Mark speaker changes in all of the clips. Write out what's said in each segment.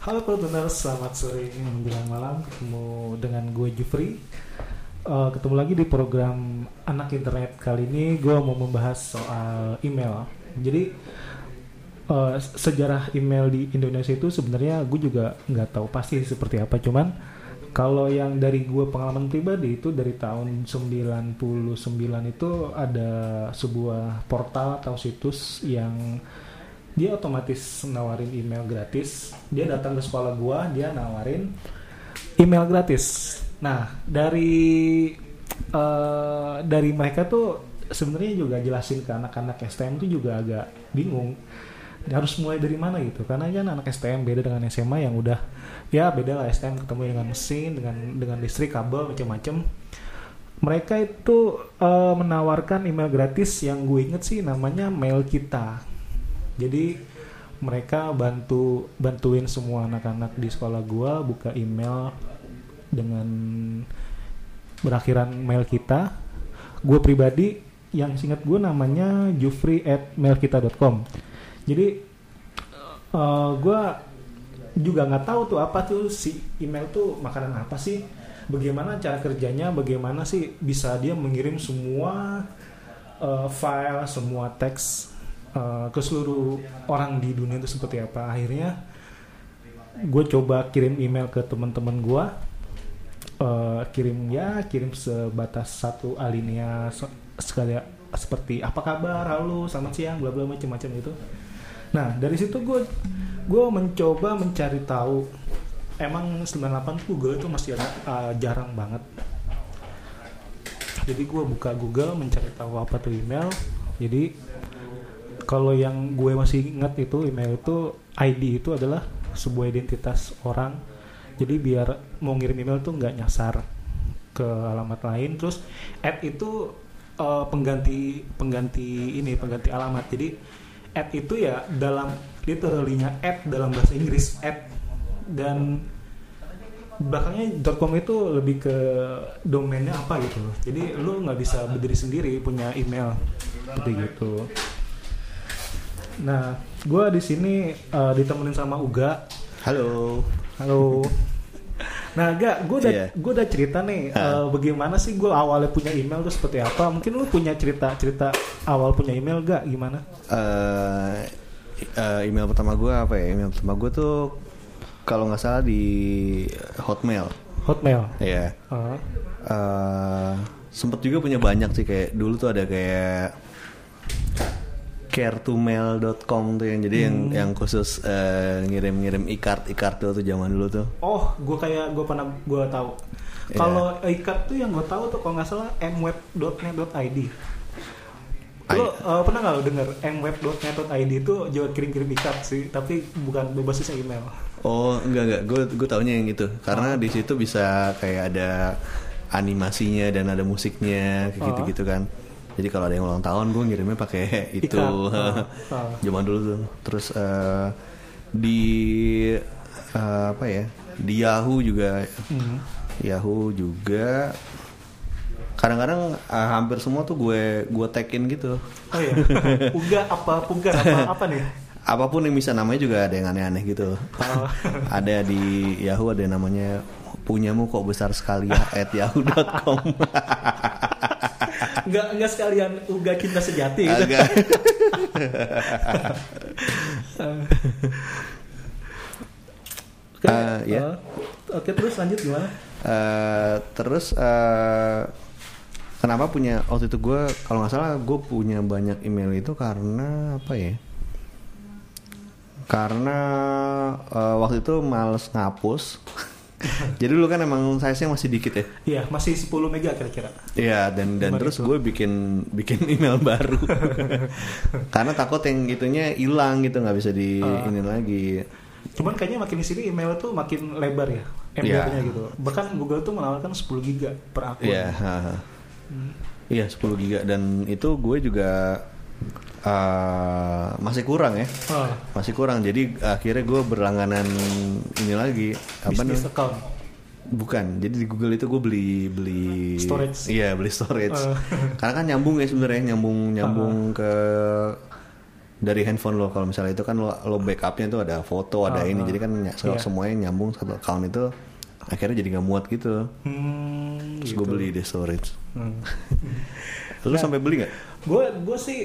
Speaker 1: Halo pendengar, selamat sore menjelang malam ketemu dengan gue Jufri. Uh, ketemu lagi di program Anak Internet kali ini gue mau membahas soal email. Jadi uh, sejarah email di Indonesia itu sebenarnya gue juga nggak tahu pasti seperti apa. Cuman kalau yang dari gue pengalaman pribadi itu dari tahun 99 itu ada sebuah portal atau situs yang dia otomatis nawarin email gratis. Dia datang ke sekolah gua dia nawarin email gratis. Nah dari uh, dari mereka tuh sebenarnya juga jelasin ke anak-anak STM tuh juga agak bingung. Harus mulai dari mana gitu? Karena kan anak STM beda dengan SMA yang udah ya beda lah STM ketemu dengan mesin dengan dengan listrik kabel macam-macam mereka itu uh, menawarkan email gratis yang gue inget sih namanya mail kita jadi mereka bantu bantuin semua anak-anak di sekolah gua buka email dengan berakhiran mail kita. Gue pribadi yang singkat gue namanya jufri at mailkita.com jadi uh, eh, gue juga nggak tahu tuh apa tuh si email tuh makanan apa sih bagaimana cara kerjanya bagaimana sih bisa dia mengirim semua uh, file semua teks uh, ke seluruh orang di dunia itu seperti apa. Akhirnya gue coba kirim email ke teman-teman gue uh, kirim ya kirim sebatas satu alinea sekali seperti apa kabar? Halo selamat siang bla bla macam-macam itu nah dari situ gue gue mencoba mencari tahu emang 98 Google itu masih ada, uh, jarang banget. Jadi gue buka Google mencari tahu apa tuh email. Jadi kalau yang gue masih ingat itu email itu ID itu adalah sebuah identitas orang. Jadi biar mau ngirim email tuh nggak nyasar ke alamat lain. Terus add itu uh, pengganti pengganti ini pengganti alamat. Jadi add itu ya dalam literally-nya add dalam bahasa Inggris add dan belakangnya .com itu lebih ke domainnya apa gitu. Jadi lu nggak bisa berdiri sendiri punya email. Seperti gitu Nah, gue di sini uh, ditemenin sama Uga.
Speaker 2: Halo.
Speaker 1: Halo. Nah, gak, gue udah yeah. gue udah cerita nih uh. Uh, bagaimana sih gue awalnya punya email tuh seperti apa? Mungkin lu punya cerita cerita awal punya email gak? Gimana?
Speaker 2: Uh, uh, email pertama gue apa ya? Email pertama gue tuh kalau nggak salah di Hotmail.
Speaker 1: Hotmail.
Speaker 2: Iya. Yeah. Uh. Uh, sempet juga punya banyak sih kayak dulu tuh ada kayak care2mail.com tuh yang jadi hmm. yang yang khusus uh, ngirim-ngirim e-card e-card tuh, tuh zaman dulu tuh.
Speaker 1: Oh, gue kayak gue pernah gue tahu. Yeah. Kalau e-card tuh yang gue tahu tuh kalau nggak salah mweb.net.id. Lo uh, pernah nggak lo denger mweb.net.id itu jual kirim-kirim e-card sih, tapi bukan berbasis email.
Speaker 2: Oh, enggak enggak, gue gue taunya yang itu. Karena oh. di situ bisa kayak ada animasinya dan ada musiknya kayak gitu-gitu kan jadi kalau ada yang ulang tahun gue ngirimnya pakai itu. Uh, zaman dulu tuh. Terus uh, di uh, apa ya di Yahoo juga. Mm. Yahoo juga. Kadang-kadang uh, hampir semua tuh gue gue tagin gitu.
Speaker 1: Oh iya. Puga apa puga apa apa nih?
Speaker 2: Apa pun yang bisa namanya juga ada yang aneh-aneh gitu. Oh. ada di Yahoo ada yang namanya punyamu kok besar sekali ya? at yahoo.com
Speaker 1: nggak nggak sekalian uga cinta sejati gitu. Agak.
Speaker 2: Oke, uh, ya. Uh,
Speaker 1: Oke, terus lanjut gimana?
Speaker 2: Uh, terus uh, kenapa punya waktu itu gue kalau nggak salah gue punya banyak email itu karena apa ya? Karena uh, waktu itu males ngapus. Jadi dulu kan emang size-nya masih dikit ya?
Speaker 1: Iya, masih 10 mega kira-kira.
Speaker 2: Iya, dan dan terus gue bikin bikin email baru. Karena takut yang itunya hilang gitu, nggak bisa di uh, ini lagi.
Speaker 1: Cuman kayaknya makin di sini email tuh makin lebar ya, MB-nya yeah. gitu. Bahkan Google tuh menawarkan 10 giga per akun.
Speaker 2: Iya, yeah. hmm. Iya, 10 giga dan itu gue juga uh, masih kurang ya oh. masih kurang jadi akhirnya gue berlangganan ini lagi
Speaker 1: apa nih account
Speaker 2: bukan jadi di Google itu gue beli beli
Speaker 1: storage
Speaker 2: iya beli storage uh. karena kan nyambung ya sebenarnya nyambung nyambung uh. ke dari handphone lo kalau misalnya itu kan lo, lo backupnya itu ada foto ada ini jadi kan ny-
Speaker 1: Iya.
Speaker 2: semuanya nyambung satu account itu akhirnya jadi nggak muat gitu
Speaker 1: Hmm,
Speaker 2: terus
Speaker 1: gitu.
Speaker 2: gue beli di storage
Speaker 1: Hmm.
Speaker 2: lu
Speaker 1: Nah.
Speaker 2: sampai beli nggak
Speaker 1: gue gue sih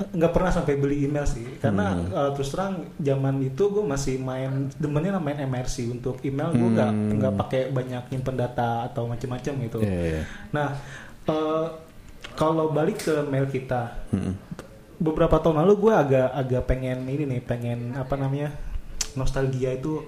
Speaker 1: nggak pernah sampai beli email sih karena
Speaker 2: Hmm.
Speaker 1: uh, terus terang zaman itu gue masih main demennya main MRC untuk email gue nggak
Speaker 2: Hmm.
Speaker 1: nggak pakai banyak nyimpen data atau macam-macam gitu
Speaker 2: Iya, iya.
Speaker 1: nah uh, kalau balik ke mail kita
Speaker 2: Mm-mm.
Speaker 1: beberapa tahun lalu gue agak agak pengen ini nih pengen apa namanya nostalgia itu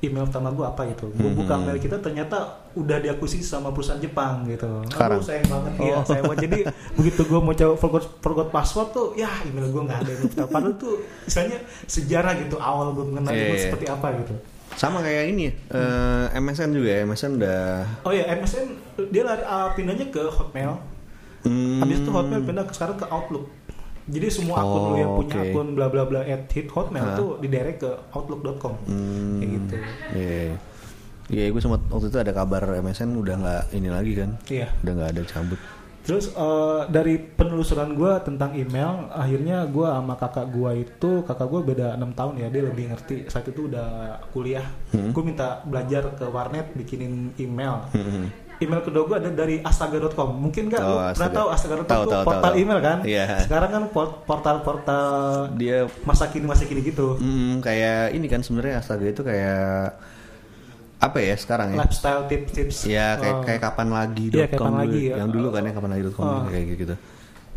Speaker 1: email pertama gue apa gitu gue
Speaker 2: Hmm.
Speaker 1: buka mail kita ternyata udah diakuisisi sama perusahaan Jepang gitu
Speaker 2: Sekarang?
Speaker 1: Aduh sayang banget ya
Speaker 2: Oh.
Speaker 1: sayang banget jadi begitu gue mau coba forgot, forgot password tuh ya email gue nggak ada email padahal tuh misalnya sejarah gitu awal gue mengenal
Speaker 2: Iya,
Speaker 1: email
Speaker 2: iya.
Speaker 1: seperti apa gitu
Speaker 2: sama kayak ini ya eh, MSN juga ya MSN udah
Speaker 1: oh ya MSN dia lari uh, pindahnya ke Hotmail
Speaker 2: Hmm.
Speaker 1: habis itu Hotmail pindah ke sekarang ke Outlook jadi semua akun
Speaker 2: Oh,
Speaker 1: lu yang punya
Speaker 2: oke.
Speaker 1: akun bla bla bla at hit hotmail
Speaker 2: Hah?
Speaker 1: tuh diderek ke outlook.com
Speaker 2: Hmm.
Speaker 1: kayak gitu
Speaker 2: Iya. Iya, gue sempat waktu itu ada kabar MSN udah nggak ini lagi kan.
Speaker 1: iya
Speaker 2: Udah nggak ada cabut.
Speaker 1: terus eh, dari penelusuran gue tentang email akhirnya gue sama kakak gue itu kakak gue beda enam tahun ya dia lebih ngerti saat itu udah kuliah
Speaker 2: Hmm.
Speaker 1: gue minta belajar ke warnet bikinin email
Speaker 2: Hmm.
Speaker 1: Email kedua gue ada dari astaga.com mungkin nggak
Speaker 2: Oh,
Speaker 1: lu pernah
Speaker 2: Astaga.
Speaker 1: tahu astaga.com
Speaker 2: Tahu,
Speaker 1: tuh
Speaker 2: tahu,
Speaker 1: portal
Speaker 2: tahu, tahu.
Speaker 1: email kan
Speaker 2: Iya.
Speaker 1: sekarang kan port- portal-portal
Speaker 2: Dia
Speaker 1: masa kini masa kini gitu
Speaker 2: hmm, kayak ini kan sebenarnya Astaga itu kayak apa ya sekarang ya?
Speaker 1: lifestyle tips-tips
Speaker 2: Ya kayak
Speaker 1: Oh.
Speaker 2: kayak kapan lagi
Speaker 1: Iya, kapan
Speaker 2: dulu.
Speaker 1: lagi ya.
Speaker 2: Yang dulu kan ya kapan lagi dot com
Speaker 1: Oh.
Speaker 2: kayak gitu.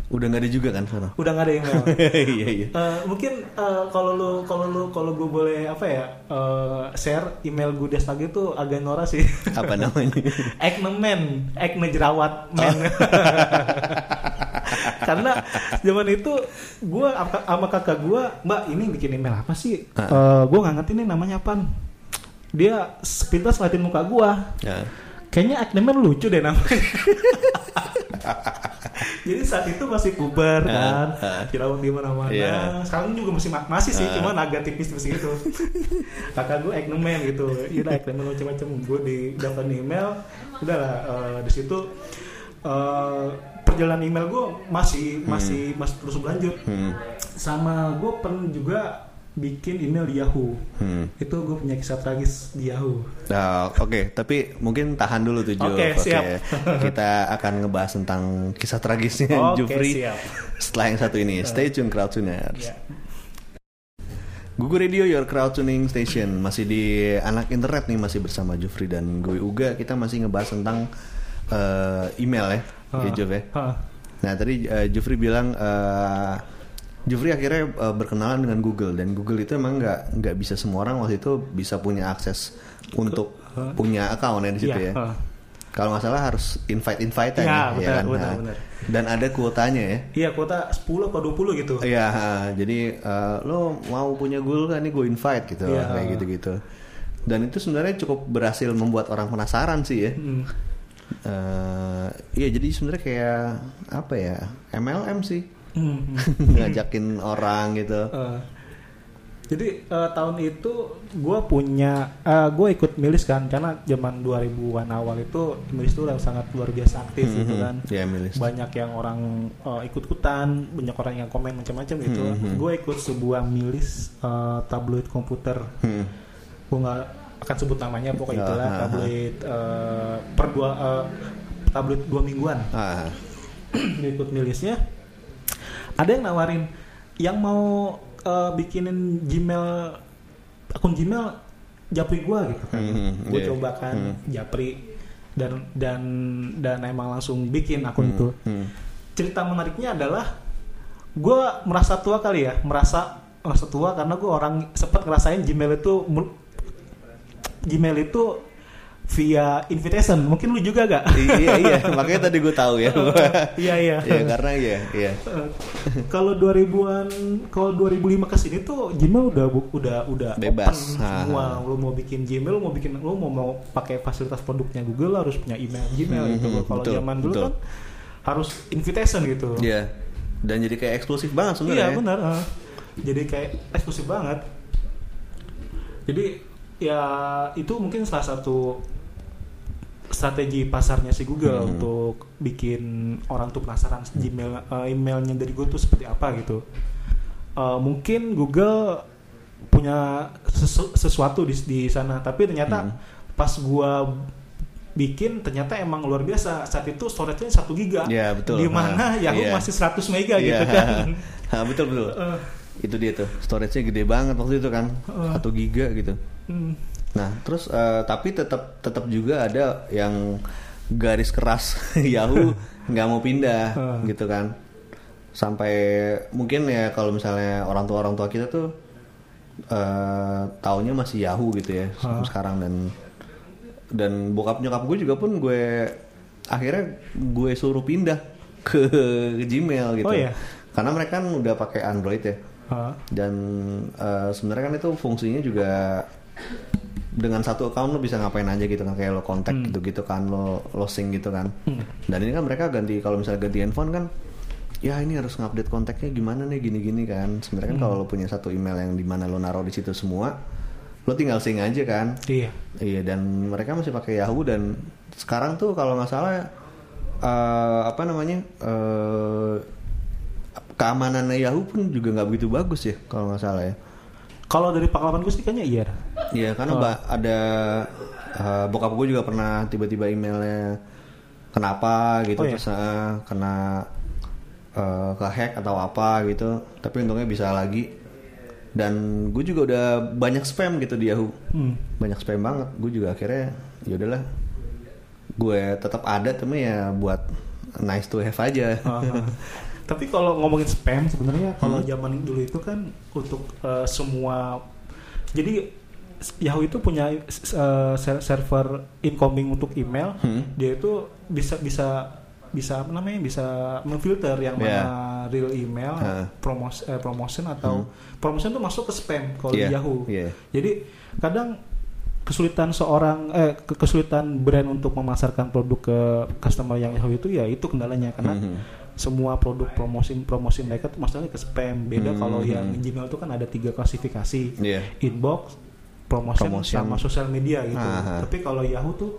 Speaker 2: Udah nggak ada juga kan sekarang.
Speaker 1: udah nggak ada email
Speaker 2: Iya iya.
Speaker 1: Eh, mungkin eh, kalau lu kalau lu kalau gue boleh apa ya eh, share email gue Astaga itu agak norak sih
Speaker 2: Apa namanya?
Speaker 1: Acne man, acne jerawat man. Karena zaman itu gue sama kakak gue, mbak ini bikin email apa sih?
Speaker 2: Ah.
Speaker 1: gue nggak ngerti nih namanya apaan. Dia sepintas ngeliatin muka gue.
Speaker 2: Ya.
Speaker 1: Kayaknya acne man lucu deh namanya. Jadi saat itu masih puber kan,
Speaker 2: Ah, ah.
Speaker 1: di mana-mana.
Speaker 2: Iya.
Speaker 1: Sekarang juga masih masih sih,
Speaker 2: Ah.
Speaker 1: cuman agak tipis-tipis gitu. Kakak gue acne man gitu, iya udah acne man macam-macam. Gue di daftar email, udahlah eh, di situ eh, perjalanan email gue masih masih masih terus berlanjut.
Speaker 2: Hmm.
Speaker 1: Sama gue pernah juga bikin email di Yahoo.
Speaker 2: Hmm.
Speaker 1: Itu gue punya kisah tragis di Yahoo.
Speaker 2: Nah, Oke, tapi mungkin tahan dulu tuh Jo.
Speaker 1: Oke, siap.
Speaker 2: Kita akan ngebahas tentang kisah tragisnya
Speaker 1: Oke,
Speaker 2: Jufri
Speaker 1: siap.
Speaker 2: setelah yang satu ini. Stay tune crowd tuners.
Speaker 1: Ya.
Speaker 2: Google Radio Your Crowd Tuning Station masih di anak internet nih masih bersama Jufri dan gue Uga kita masih ngebahas tentang eh, email ya, ya
Speaker 1: Ah.
Speaker 2: Juf ya.
Speaker 1: Ah.
Speaker 2: Nah tadi eh, Jufri bilang eh, Jufri akhirnya eh, berkenalan dengan Google dan Google itu emang nggak nggak bisa semua orang waktu itu bisa punya akses untuk
Speaker 1: Hah?
Speaker 2: punya account ya di situ
Speaker 1: Iya,
Speaker 2: ya.
Speaker 1: ah.
Speaker 2: Kalau nggak salah harus invite invite
Speaker 1: Iya,
Speaker 2: ya,
Speaker 1: benar, benar,
Speaker 2: Nah,
Speaker 1: benar.
Speaker 2: Dan ada kuotanya ya.
Speaker 1: Iya kuota 10 atau 20 gitu.
Speaker 2: Iya, jadi eh, lo mau punya Google kan ini gue invite gitu,
Speaker 1: Iya.
Speaker 2: kayak gitu-gitu. Dan itu sebenarnya cukup berhasil membuat orang penasaran sih ya.
Speaker 1: Hmm.
Speaker 2: Eh, Iya, jadi sebenarnya kayak apa ya, MLM sih,
Speaker 1: Hmm.
Speaker 2: ngajakin orang gitu.
Speaker 1: Eh, jadi eh, tahun itu gue punya, gue ikut milis kan karena zaman 2000-an awal itu milis itu udah sangat luar biasa aktif gitu
Speaker 2: Mhm.
Speaker 1: kan.
Speaker 2: Iya, milis.
Speaker 1: Banyak yang orang eh, ikut-ikutan, banyak orang yang komen macam-macam gitu.
Speaker 2: Mhm.
Speaker 1: Gue ikut sebuah milis eh, tabloid komputer.
Speaker 2: Hmm.
Speaker 1: Gue nggak akan sebut namanya pokoknya
Speaker 2: Ah,
Speaker 1: itulah
Speaker 2: ah, ah.
Speaker 1: tabloid eh, per dua eh, tabloid dua mingguan. Dia ikut milisnya ada yang nawarin yang mau eh, bikinin Gmail akun Gmail japri gua gitu kan
Speaker 2: Hmm,
Speaker 1: gue
Speaker 2: iya.
Speaker 1: coba kan
Speaker 2: Hmm.
Speaker 1: japri dan dan dan emang langsung bikin akun itu
Speaker 2: hmm.
Speaker 1: cerita menariknya adalah gue merasa tua kali ya merasa merasa tua karena gue orang sempat ngerasain Gmail itu Gmail itu via invitation mungkin lu juga gak
Speaker 2: iya, iya, makanya tadi gue tahu ya.
Speaker 1: iya iya
Speaker 2: Iya, karena iya, iya.
Speaker 1: Eh, kalau 2000-an kalau 2005 ke sini tuh Gmail udah udah udah
Speaker 2: Bebas.
Speaker 1: open semua
Speaker 2: Ha.
Speaker 1: lu mau bikin Gmail lu mau bikin lu mau mau pakai fasilitas produknya Google lu harus punya email Gmail gitu
Speaker 2: Mhm,
Speaker 1: kalau zaman dulu
Speaker 2: betul.
Speaker 1: kan harus invitation gitu
Speaker 2: Iya. Dan jadi kayak eksklusif banget sebenarnya.
Speaker 1: iya
Speaker 2: ya.
Speaker 1: benar eh. jadi kayak eksklusif banget jadi ya itu mungkin salah satu strategi pasarnya si Google
Speaker 2: Hmm.
Speaker 1: untuk bikin orang tuh penasaran Gmail eh, emailnya dari gue tuh seperti apa gitu uh, mungkin Google punya sesu- sesuatu di, di sana tapi ternyata
Speaker 2: Hmm.
Speaker 1: pas gua bikin ternyata emang luar biasa saat itu storage-nya 1 giga
Speaker 2: Ya, betul.
Speaker 1: di mana
Speaker 2: Nah,
Speaker 1: Yahoo
Speaker 2: iya.
Speaker 1: masih 100 mega
Speaker 2: Iya.
Speaker 1: gitu kan
Speaker 2: Ha, betul betul.
Speaker 1: Eh,
Speaker 2: Itu dia tuh. Storage-nya gede banget waktu itu kan.
Speaker 1: Heeh.
Speaker 2: 1 giga gitu.
Speaker 1: Hmm.
Speaker 2: Nah, terus eh, tapi tetap tetap juga ada yang garis keras Yahoo nggak mau pindah
Speaker 1: Heeh.
Speaker 2: gitu kan. Sampai mungkin ya kalau misalnya orang tua orang tua kita tuh eh taunya masih Yahoo gitu ya
Speaker 1: Heeh.
Speaker 2: sekarang dan dan bokap nyokap gue juga pun gue akhirnya gue suruh pindah ke Gmail gitu.
Speaker 1: Oh, iya?
Speaker 2: Karena mereka kan udah pakai Android ya
Speaker 1: Ah,
Speaker 2: dan eh, sebenarnya kan itu fungsinya juga dengan satu account lo bisa ngapain aja gitu kan kayak lo kontak
Speaker 1: Hmm.
Speaker 2: gitu-gitu kan lo lo sync gitu kan
Speaker 1: Hmm.
Speaker 2: dan ini kan mereka ganti kalau misalnya ganti handphone kan ya ini harus ngupdate kontaknya gimana nih gini-gini kan sebenarnya kan
Speaker 1: Hmm.
Speaker 2: kalau lo punya satu email yang di mana lo naruh di situ semua lo tinggal sync aja kan
Speaker 1: iya
Speaker 2: Iya dan mereka masih pakai Yahoo dan sekarang tuh kalau nggak salah eh, apa namanya eh, keamanannya Yahoo pun juga nggak begitu bagus ya kalau nggak salah ya.
Speaker 1: kalau dari pengalaman gue sih kayaknya iya
Speaker 2: Iya karena
Speaker 1: Oh.
Speaker 2: ada eh, bokap gue juga pernah tiba-tiba emailnya kenapa gitu
Speaker 1: Oh, iya?
Speaker 2: terus eh, kena eh, kehack atau apa gitu tapi untungnya bisa lagi dan gue juga udah banyak spam gitu di Yahoo
Speaker 1: hmm.
Speaker 2: banyak spam banget gue juga akhirnya ya udahlah gue tetap ada tapi ya buat nice to have aja
Speaker 1: Ah, ah. Tapi kalau ngomongin spam sebenarnya kalau
Speaker 2: Hmm.
Speaker 1: zaman dulu itu kan untuk eh, semua jadi Yahoo itu punya ser- server incoming untuk email.
Speaker 2: Hmm.
Speaker 1: Dia itu bisa bisa bisa apa namanya bisa memfilter yang mana
Speaker 2: Yeah.
Speaker 1: real email,
Speaker 2: Ah.
Speaker 1: promos eh, promotion atau promotion itu masuk ke spam kalau
Speaker 2: Iya,
Speaker 1: di Yahoo.
Speaker 2: iya.
Speaker 1: Jadi kadang kesulitan seorang eh ke- kesulitan brand untuk memasarkan produk ke customer yang Yahoo itu ya itu kendalanya karena
Speaker 2: Mhm.
Speaker 1: semua produk promosi promosi mereka tuh masalahnya ke spam. Beda
Speaker 2: Hmm.
Speaker 1: kalau yang Gmail itu kan ada tiga klasifikasi.
Speaker 2: Iya.
Speaker 1: Inbox, promotion,
Speaker 2: Promotion.
Speaker 1: sama sosial media gitu.
Speaker 2: Aha.
Speaker 1: Tapi kalau Yahoo tuh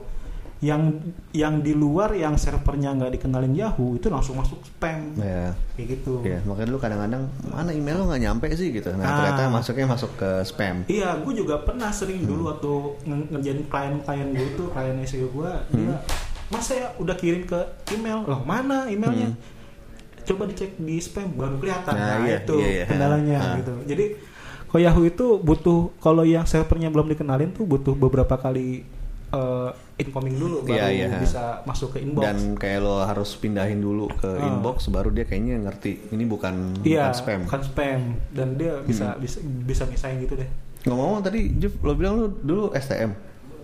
Speaker 1: yang yang di luar yang servernya nggak dikenalin Yahoo itu langsung masuk spam
Speaker 2: ya
Speaker 1: kayak gitu.
Speaker 2: ya makanya dulu kadang-kadang mana email lo nggak nyampe sih gitu nah
Speaker 1: Ah.
Speaker 2: ternyata masuknya masuk ke spam
Speaker 1: Iya, gue juga pernah sering
Speaker 2: Hmm.
Speaker 1: dulu waktu nge- ngerjain klien-klien gue tuh, klien SEO gue, dia
Speaker 2: Hmm.
Speaker 1: masa ya udah kirim ke email, loh mana emailnya?
Speaker 2: Hmm.
Speaker 1: Coba dicek di spam baru kelihatan.
Speaker 2: Nah,
Speaker 1: Nah,
Speaker 2: iya,
Speaker 1: itu
Speaker 2: iya, iya.
Speaker 1: kendalanya
Speaker 2: Ah.
Speaker 1: gitu. Jadi kalau Yahoo itu butuh kalau yang servernya belum dikenalin tuh butuh beberapa kali eh, incoming dulu baru
Speaker 2: Iya, iya.
Speaker 1: bisa masuk ke inbox.
Speaker 2: dan kayak lo harus pindahin dulu ke
Speaker 1: Ah.
Speaker 2: inbox baru dia kayaknya ngerti ini bukan,
Speaker 1: Iya,
Speaker 2: bukan spam
Speaker 1: bukan spam dan dia bisa
Speaker 2: Hmm.
Speaker 1: bisa bisa misahin gitu deh.
Speaker 2: ngomong-ngomong tadi Juf lo bilang lo dulu STM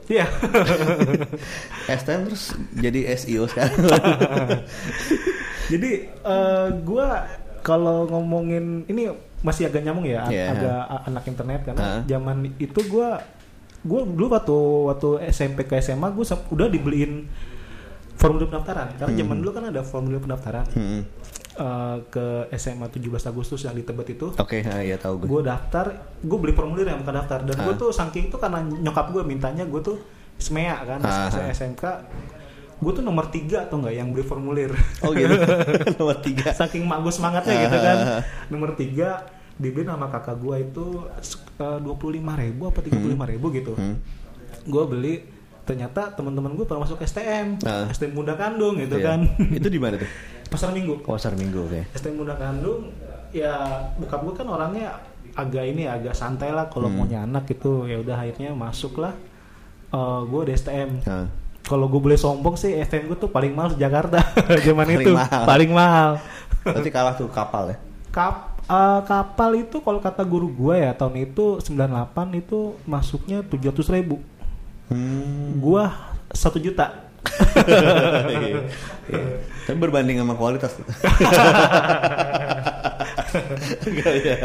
Speaker 1: Iya.
Speaker 2: STM terus jadi SEO sekarang
Speaker 1: Jadi eh, gua kalau ngomongin ini masih agak nyambung ya,
Speaker 2: Iya.
Speaker 1: agak anak internet karena
Speaker 2: Hah?
Speaker 1: zaman itu gua gua dulu waktu waktu SMP ke SMA gua sem- udah dibeliin formulir pendaftaran karena
Speaker 2: Hmm.
Speaker 1: zaman dulu kan ada formulir pendaftaran
Speaker 2: Hmm.
Speaker 1: eh, ke SMA 17 Agustus yang di Tebet itu.
Speaker 2: oke ah, ya tahu gue
Speaker 1: Gue daftar, gue beli formulir yang bukan daftar dan gue
Speaker 2: Hah?
Speaker 1: tuh saking itu karena nyokap gue mintanya gue tuh SMEA kan,
Speaker 2: Ah, ah.
Speaker 1: SMK. Gue tuh nomor tiga atau enggak yang beli formulir.
Speaker 2: oh gitu. Nomor tiga.
Speaker 1: Saking mak gue semangatnya gitu kan.
Speaker 2: Ah.
Speaker 1: nomor tiga dibeli sama kakak gue itu dua puluh lima ribu apa tiga puluh lima ribu gitu.
Speaker 2: Hmm.
Speaker 1: gue beli ternyata teman-teman gue pada masuk STM
Speaker 2: Ah.
Speaker 1: STM Muda Kandung gitu
Speaker 2: Iya.
Speaker 1: kan.
Speaker 2: Itu di mana tuh?
Speaker 1: Pasar minggu.
Speaker 2: Pasar minggu oke.
Speaker 1: STM Muda Kandung ya bokap gue kan orangnya agak ini agak santai lah kalau
Speaker 2: Hmm.
Speaker 1: maunya anak itu ya udah akhirnya masuk lah Eh, gue di STM
Speaker 2: Nah,
Speaker 1: kalau gue boleh sombong sih STM gue tuh paling mahal Jakarta zaman
Speaker 2: Paling
Speaker 1: itu
Speaker 2: mahal.
Speaker 1: paling mahal
Speaker 2: berarti kalah tuh kapal ya
Speaker 1: Kap, eh, kapal itu kalau kata guru gue ya tahun itu 98 itu masuknya 700 ribu.
Speaker 2: hmm.
Speaker 1: Gua satu juta.
Speaker 2: Iya. Tapi berbanding sama kualitas. Enggak ya.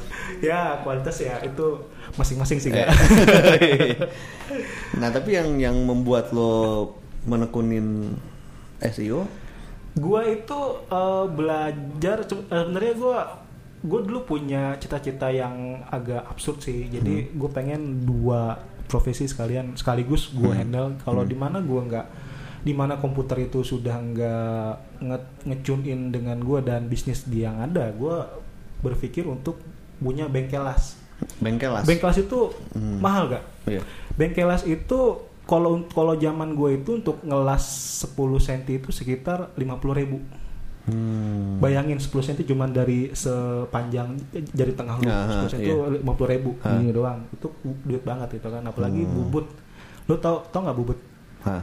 Speaker 1: ya kualitas ya itu masing-masing sih. Kak.
Speaker 2: nah tapi yang yang membuat lo menekunin SEO
Speaker 1: gua itu eh, belajar eh, sebenarnya gua gue dulu punya cita-cita yang agak absurd sih jadi gue pengen dua profesi sekalian sekaligus gue
Speaker 2: Hmm.
Speaker 1: handle kalau
Speaker 2: Hmm.
Speaker 1: di mana gue nggak di mana komputer itu sudah nggak nge, nge-tune in dengan gue dan bisnis dia yang ada gue berpikir untuk punya bengkelas.
Speaker 2: Bengkelas.
Speaker 1: Bengkelas itu
Speaker 2: Hmm.
Speaker 1: mahal gak?
Speaker 2: Iya.
Speaker 1: Bengkelas itu kalau kalau zaman gue itu untuk ngelas 10 cm itu sekitar 50.000 ribu.
Speaker 2: Hmm.
Speaker 1: Bayangin 10 cm cuman dari sepanjang jari tengah lu.
Speaker 2: Aha,
Speaker 1: 10 cm
Speaker 2: iya.
Speaker 1: itu 50 ribu
Speaker 2: Ah.
Speaker 1: ini doang. Itu duit banget itu kan. Apalagi
Speaker 2: Hmm.
Speaker 1: bubut. Lu tau tau nggak bubut?
Speaker 2: Hah.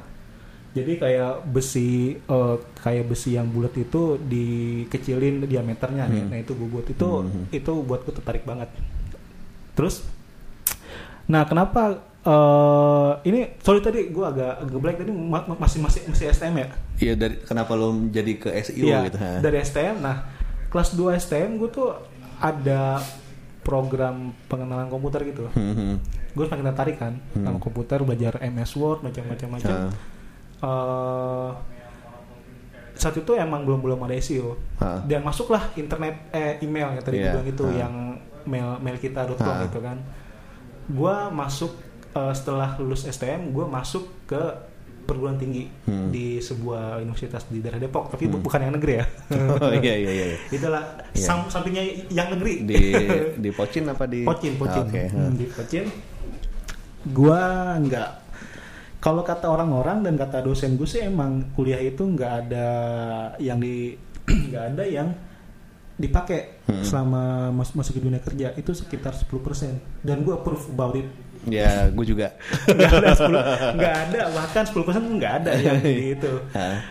Speaker 1: Jadi kayak besi eh, kayak besi yang bulat itu dikecilin diameternya nih.
Speaker 2: Hmm.
Speaker 1: Nah, itu bubut. Itu
Speaker 2: Hmm.
Speaker 1: itu buatku tertarik banget. Terus Nah, kenapa eh ini sorry tadi gue agak agak blank tadi ma- ma- masih masih masih STM ya?
Speaker 2: Iya dari kenapa lo jadi ke SIO
Speaker 1: Iya,
Speaker 2: gitu? ha?
Speaker 1: dari STM. Nah, kelas 2 STM gue tuh ada program pengenalan komputer gitu.
Speaker 2: Hmm, hmm.
Speaker 1: Gue makin tertarik kan
Speaker 2: Hmm.
Speaker 1: sama komputer, belajar MS Word macam-macam macam.
Speaker 2: Ah.
Speaker 1: Eh, saat itu emang belum belum ada SEO
Speaker 2: Ah.
Speaker 1: dan masuklah internet eh email yang tadi gue
Speaker 2: Iya,
Speaker 1: bilang itu
Speaker 2: ah.
Speaker 1: yang mail mailkita.com
Speaker 2: Ah.
Speaker 1: gitu kan gue masuk eh, setelah lulus STM gue masuk ke perguruan tinggi
Speaker 2: Hmm.
Speaker 1: di sebuah universitas di daerah Depok tapi
Speaker 2: Hmm.
Speaker 1: bukan yang negeri ya
Speaker 2: Oh iya iya iya.
Speaker 1: itulah
Speaker 2: Iya.
Speaker 1: sam- sampingnya yang negeri
Speaker 2: Di di Pocin apa di
Speaker 1: Pocin, Pocin.
Speaker 2: Ah, Oke.
Speaker 1: Hmm, di Pocin. Gua nggak kalau kata orang-orang dan kata dosen gue sih emang kuliah itu nggak ada yang di nggak ada yang dipakai
Speaker 2: Hmm.
Speaker 1: selama mas masuk ke dunia kerja. Itu sekitar 10% dan gue approve about it.
Speaker 2: Ya, gue juga.
Speaker 1: nggak ada 10 nggak ada. Bahkan 10% pun nggak ada yang gitu.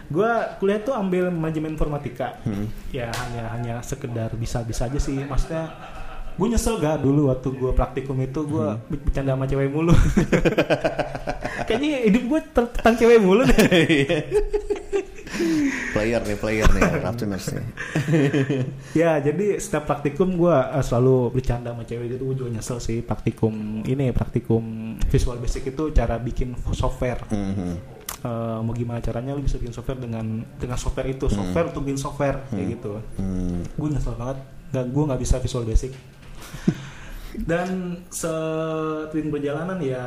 Speaker 1: Gue kuliah tuh ambil manajemen informatika.
Speaker 2: Hmm.
Speaker 1: ya hanya hanya sekedar bisa bisa aja sih. Maksudnya gue nyesel gak dulu waktu gue praktikum itu. Gue
Speaker 2: Hmm.
Speaker 1: bercanda sama cewek mulu kayaknya hidup gue tentang cewek mulu deh
Speaker 2: player nih, player nih, Raptuners nih.
Speaker 1: ya jadi setiap praktikum gue eh, selalu bercanda sama cewek gitu gue juga nyesel sih praktikum ini praktikum visual basic itu cara bikin software
Speaker 2: Hmm, hmm.
Speaker 1: Eh, mau gimana caranya lu bisa bikin software dengan dengan software itu software untuk bikin software kayak
Speaker 2: Hmm.
Speaker 1: gitu
Speaker 2: Hmm.
Speaker 1: gue nyesel banget nggak gue nggak bisa visual basic dan seiring berjalanan ya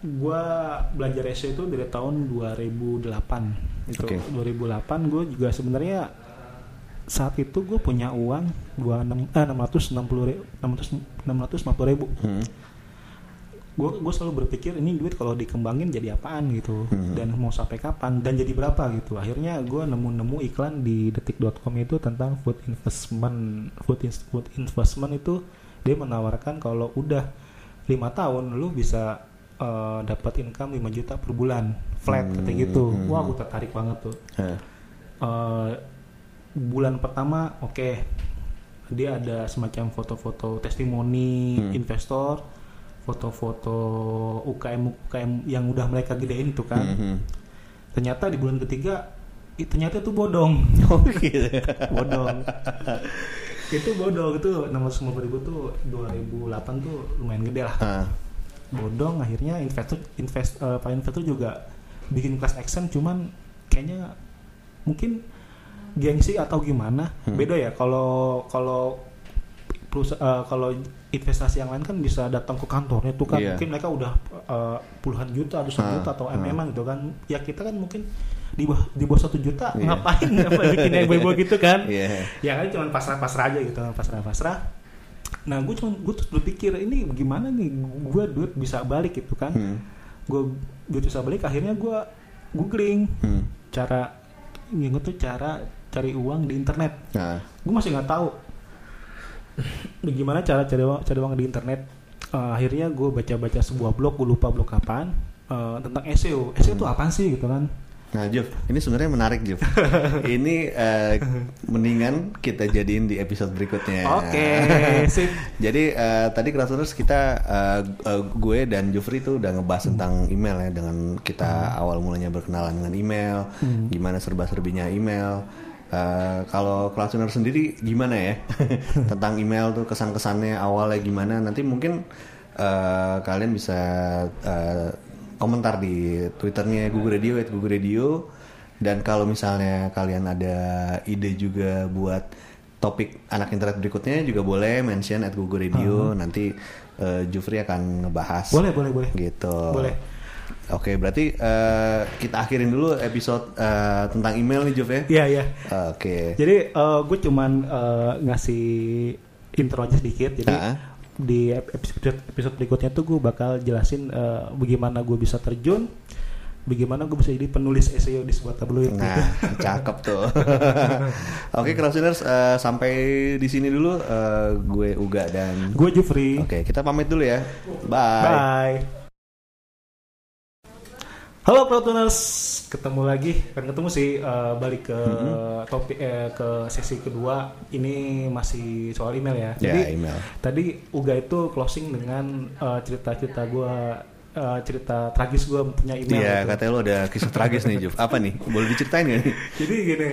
Speaker 1: gue belajar SEO itu dari tahun 2008 itu
Speaker 2: Oke.
Speaker 1: 2008 gue juga sebenarnya saat itu gue punya uang 26 eh 660 ribu, 600 650 ribu
Speaker 2: Hmm.
Speaker 1: gue gue selalu berpikir ini duit kalau dikembangin jadi apaan gitu
Speaker 2: Hmm.
Speaker 1: dan mau sampai kapan dan jadi berapa gitu akhirnya gue nemu-nemu iklan di detik.com itu tentang food investment food, ins- food investment itu dia menawarkan kalau udah lima tahun lu bisa eh, dapat income 5 juta per bulan flat
Speaker 2: Hmm,
Speaker 1: kayak gitu
Speaker 2: hmm.
Speaker 1: wah gue tertarik banget tuh
Speaker 2: Hah.
Speaker 1: Eh, bulan pertama oke dia ada semacam foto-foto testimoni
Speaker 2: Hmm.
Speaker 1: investor foto-foto UKM UKM yang udah mereka gedein itu kan
Speaker 2: Hmm, hmm.
Speaker 1: ternyata di bulan ketiga ternyata itu bodong
Speaker 2: Oh gitu.
Speaker 1: bodong itu bodong itu 650 ribu tuh 2008 tuh lumayan gede lah
Speaker 2: Ah.
Speaker 1: bodong akhirnya investor invest eh, pak investor juga bikin class action cuman kayaknya mungkin gengsi atau gimana
Speaker 2: Hmm.
Speaker 1: beda ya kalau kalau eh, kalau investasi yang lain kan bisa datang ke kantornya tuh kan
Speaker 2: Iya.
Speaker 1: mungkin mereka udah eh, puluhan juta ratusan
Speaker 2: Ah,
Speaker 1: juta atau
Speaker 2: ah.
Speaker 1: mm gitu kan ya kita kan mungkin di bawah di bawah satu juta
Speaker 2: Iya.
Speaker 1: ngapain ngapain bikin yang ibu gitu kan
Speaker 2: Iya.
Speaker 1: ya kan cuma pasrah-pasrah aja gitu pasrah-pasrah nah gue cuma gue terus berpikir ini gimana nih gue duit bisa balik gitu kan
Speaker 2: Hmm.
Speaker 1: gue duit bisa balik akhirnya gue googling
Speaker 2: Hmm.
Speaker 1: cara ini tuh cara cari uang di internet
Speaker 2: Nah.
Speaker 1: gue masih nggak tahu bagaimana cara cari uang cari uang di internet Eh, akhirnya gue baca-baca sebuah blog gue lupa blog apaan eh, tentang SEO SEO itu apaan sih gitu kan
Speaker 2: Nah, Jeff, ini sebenarnya menarik, Jeff. ini eh, mendingan kita jadiin di episode berikutnya.
Speaker 1: oke sip
Speaker 2: Jadi eh, tadi Krasuners kita eh, eh, gue dan Jufri tuh udah ngebahas tentang email ya dengan kita awal mulanya berkenalan dengan email,
Speaker 1: Hmm.
Speaker 2: gimana serba-serbinya email. Eh, kalau Krasuners sendiri gimana ya tentang email tuh kesan-kesannya awalnya gimana? Nanti mungkin eh, kalian bisa eh, komentar di twitternya Google Radio at Google Radio. Dan kalau misalnya kalian ada ide juga buat topik anak internet berikutnya juga boleh mention at Google Radio. Nanti eh, Jufri akan ngebahas.
Speaker 1: Boleh boleh boleh.
Speaker 2: Gitu.
Speaker 1: Boleh.
Speaker 2: oke berarti eh, kita akhirin dulu episode eh, tentang email nih Juf ya?
Speaker 1: Iya iya.
Speaker 2: Oke.
Speaker 1: Jadi gue cuman eh, ngasih intro aja sedikit. Jadi
Speaker 2: Ah.
Speaker 1: Di episode episode berikutnya tuh gue bakal jelasin eh, bagaimana gue bisa terjun, bagaimana gue bisa jadi penulis SEO di sebuah tabloid.
Speaker 2: Nah, cakep tuh. Oke, Crowdsinners, eh, sampai di sini dulu eh, gue Uga dan
Speaker 1: Gue Jufri.
Speaker 2: Oke, kita pamit dulu ya. Bye.
Speaker 1: Bye. Halo Protoners, ketemu lagi. Kan ketemu sih eh, balik ke
Speaker 2: Mm-hmm.
Speaker 1: topik eh, ke sesi kedua. Ini masih soal email ya.
Speaker 2: Ya,
Speaker 1: Jadi
Speaker 2: email.
Speaker 1: tadi Uga itu closing dengan eh, cerita-cerita gua eh, cerita tragis gua punya email.
Speaker 2: Iya,
Speaker 1: gitu.
Speaker 2: katanya lo ada kisah tragis nih, Juf. Apa nih? Boleh diceritain gak nih?
Speaker 1: Jadi gini,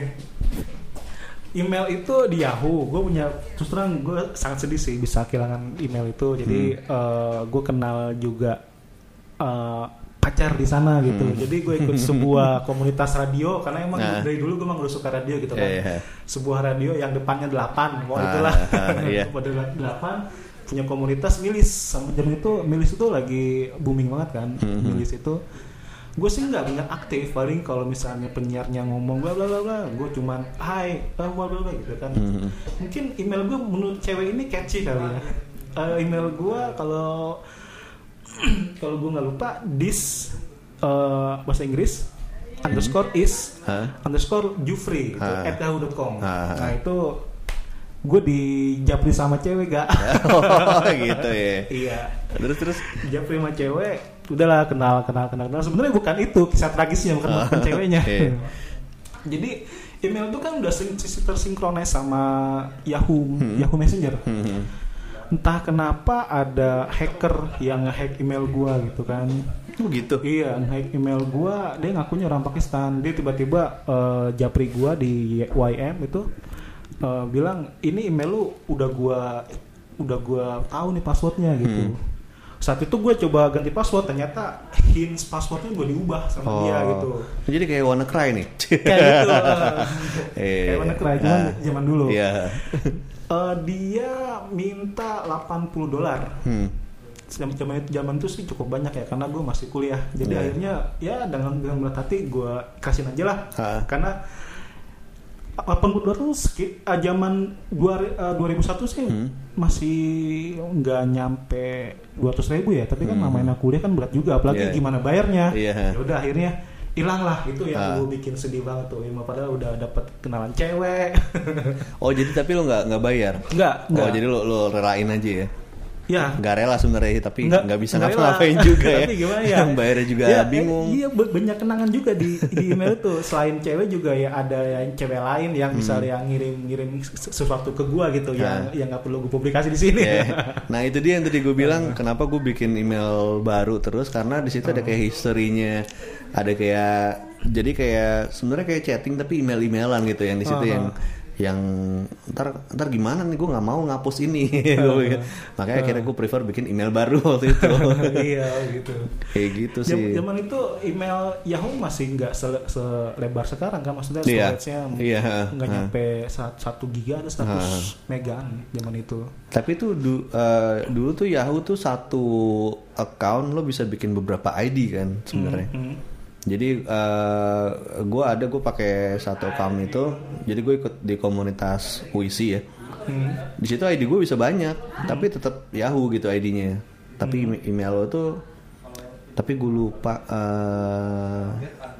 Speaker 1: email itu di Yahoo, gue punya terus terang gue sangat sedih sih bisa kehilangan email itu. Jadi
Speaker 2: Hmm.
Speaker 1: gue kenal juga eh, pacar di sana gitu.
Speaker 2: Hmm.
Speaker 1: Jadi gue ikut sebuah komunitas radio karena emang
Speaker 2: Nah.
Speaker 1: dari dulu gue emang udah suka radio gitu kan.
Speaker 2: Iya.
Speaker 1: Sebuah radio yang depannya 8 Wah
Speaker 2: Ah,
Speaker 1: itulah.
Speaker 2: ah, iya.
Speaker 1: Pada 8 punya komunitas milis sama zaman itu milis itu lagi booming banget kan.
Speaker 2: Hmm.
Speaker 1: Milis itu gue sih nggak banyak aktif paling kalau misalnya penyiarnya ngomong bla bla bla bla gue cuman hai bla bla bla gitu kan
Speaker 2: Hmm.
Speaker 1: mungkin email gue menurut cewek ini catchy kali ya Eh, email gue kalau kalau gue nggak lupa this eh, bahasa Inggris underscore is
Speaker 2: Hah?
Speaker 1: underscore Jufri itu
Speaker 2: Ah.
Speaker 1: at yahoo.com
Speaker 2: Ah.
Speaker 1: nah itu gue dijapri sama cewek gak
Speaker 2: Oh, gitu ya.
Speaker 1: iya
Speaker 2: Terus terus
Speaker 1: Japri sama cewek udahlah kenal kenal kenal kenal sebenarnya bukan itu kisah tragisnya bukan, bukan ceweknya
Speaker 2: Iya.
Speaker 1: jadi email itu kan udah tersinkronis sama Yahoo
Speaker 2: Hmm.
Speaker 1: Yahoo Messenger
Speaker 2: Hmm.
Speaker 1: Entah kenapa ada hacker yang ngehack email gua gitu kan
Speaker 2: Oh, gitu.
Speaker 1: iya ngehack email gua dia ngakunya orang Pakistan dia tiba-tiba eh, japri gua di YM itu eh, bilang ini email lu udah gua udah gua tahu nih passwordnya gitu
Speaker 2: Hmm.
Speaker 1: saat itu gue coba ganti password ternyata hints passwordnya gue diubah sama dia gitu
Speaker 2: Oh. Jadi kayak WannaCry nih.
Speaker 1: kayak gitu
Speaker 2: Eh,
Speaker 1: kayak mana keren cuman
Speaker 2: ah.
Speaker 1: zaman dulu
Speaker 2: Iya.
Speaker 1: Eh, dia minta 80 dolar
Speaker 2: Hmm.
Speaker 1: Zaman- itu zaman itu sih cukup banyak ya karena gue masih kuliah jadi
Speaker 2: Iya.
Speaker 1: akhirnya ya dengan dengan berat hati gue kasihin aja lah
Speaker 2: Ha.
Speaker 1: karena 80 dolar tuh skip ah, zaman dua, eh, 2001 sih
Speaker 2: Hmm.
Speaker 1: masih nggak nyampe 200 ribu ya tapi kan
Speaker 2: Hmm.
Speaker 1: namanya kuliah kan berat juga apalagi
Speaker 2: Iya.
Speaker 1: gimana bayarnya
Speaker 2: Iya.
Speaker 1: ya udah akhirnya hilang lah itu yang
Speaker 2: Ah.
Speaker 1: gue bikin sedih banget tuh Ima padahal udah dapet kenalan cewek
Speaker 2: Oh, jadi tapi lo nggak nggak bayar?
Speaker 1: enggak enggak
Speaker 2: Oh, jadi lo lo relain aja ya?
Speaker 1: ya
Speaker 2: Nggak rela sebenarnya, tapi
Speaker 1: Nggak-
Speaker 2: nggak bisa
Speaker 1: nggak
Speaker 2: ngapa-ngapain juga ya.
Speaker 1: Tapi gimana ya?
Speaker 2: Yang bayarnya juga
Speaker 1: Ya, eh,
Speaker 2: bingung.
Speaker 1: iya ba- banyak kenangan juga di di email itu. Selain cewek juga ya ada yang cewek lain yang misalnya ngirim-ngirim ses- sesuatu ke gua gitu yang
Speaker 2: Hmm. Nah.
Speaker 1: yang nggak perlu gue publikasi di sini.
Speaker 2: Ya. Nah itu dia yang tadi gue bilang kenapa gue bikin email baru terus karena di situ ada kayak historinya, ada kayak jadi kayak sebenarnya kayak chatting tapi email-emailan gitu yang di situ
Speaker 1: Aha.
Speaker 2: yang yang ntar ntar gimana nih gue nggak mau ngapus ini pikir. makanya akhirnya gue prefer bikin email baru waktu itu
Speaker 1: iya gitu.
Speaker 2: kayak gitu
Speaker 1: Jam-
Speaker 2: sih
Speaker 1: Zaman itu email Yahoo masih nggak sele- selebar sekarang kan maksudnya
Speaker 2: Iya.
Speaker 1: storage-nya
Speaker 2: Iya,
Speaker 1: nggak
Speaker 2: ha.
Speaker 1: nyampe sa- satu giga ada 100
Speaker 2: Ha.
Speaker 1: megaan zaman itu.
Speaker 2: Tapi tuh du- eh, dulu tuh Yahoo tuh satu account lo bisa bikin beberapa ID kan sebenarnya.
Speaker 1: Hmm.
Speaker 2: Jadi eh gue ada gue pakai satu account itu, jadi gue ikut di komunitas puisi ya.
Speaker 1: Hmm.
Speaker 2: Di situ ID gue bisa banyak, tapi tetap Yahoo gitu ID-nya. Tapi email- email lo tuh, tapi gue lupa. eh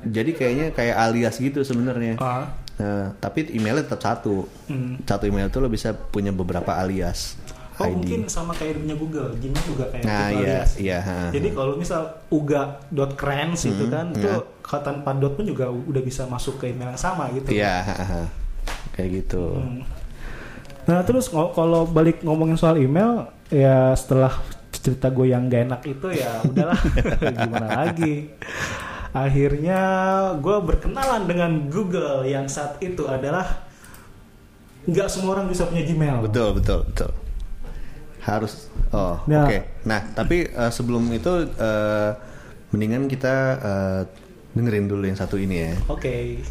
Speaker 2: jadi kayaknya kayak alias gitu sebenarnya.
Speaker 1: Ah.
Speaker 2: Nah, tapi emailnya tetap satu.
Speaker 1: Hmm.
Speaker 2: Satu email tuh lo bisa punya beberapa alias.
Speaker 1: Oh
Speaker 2: ID.
Speaker 1: mungkin sama kayak punya Google, Gmail juga kayak
Speaker 2: Nah,
Speaker 1: gitu
Speaker 2: iya,
Speaker 1: alias.
Speaker 2: iya. ha.
Speaker 1: Jadi kalau misal uga.crans itu
Speaker 2: Hmm,
Speaker 1: kan, itu
Speaker 2: ya.
Speaker 1: kalau tanpa dot pun juga udah bisa masuk ke email yang sama gitu.
Speaker 2: Iya, ha, ha. kayak gitu.
Speaker 1: Hmm. Nah terus kalau balik ngomongin soal email, ya setelah cerita gue yang gak enak itu ya udahlah gimana lagi. Akhirnya gue berkenalan dengan Google yang saat itu adalah nggak semua orang bisa punya Gmail.
Speaker 2: Betul, betul, betul. Harus. Oh,
Speaker 1: Ya.
Speaker 2: oke. Nah, tapi eh, sebelum itu eh, mendingan kita eh, dengerin dulu yang satu ini ya.
Speaker 1: Oke.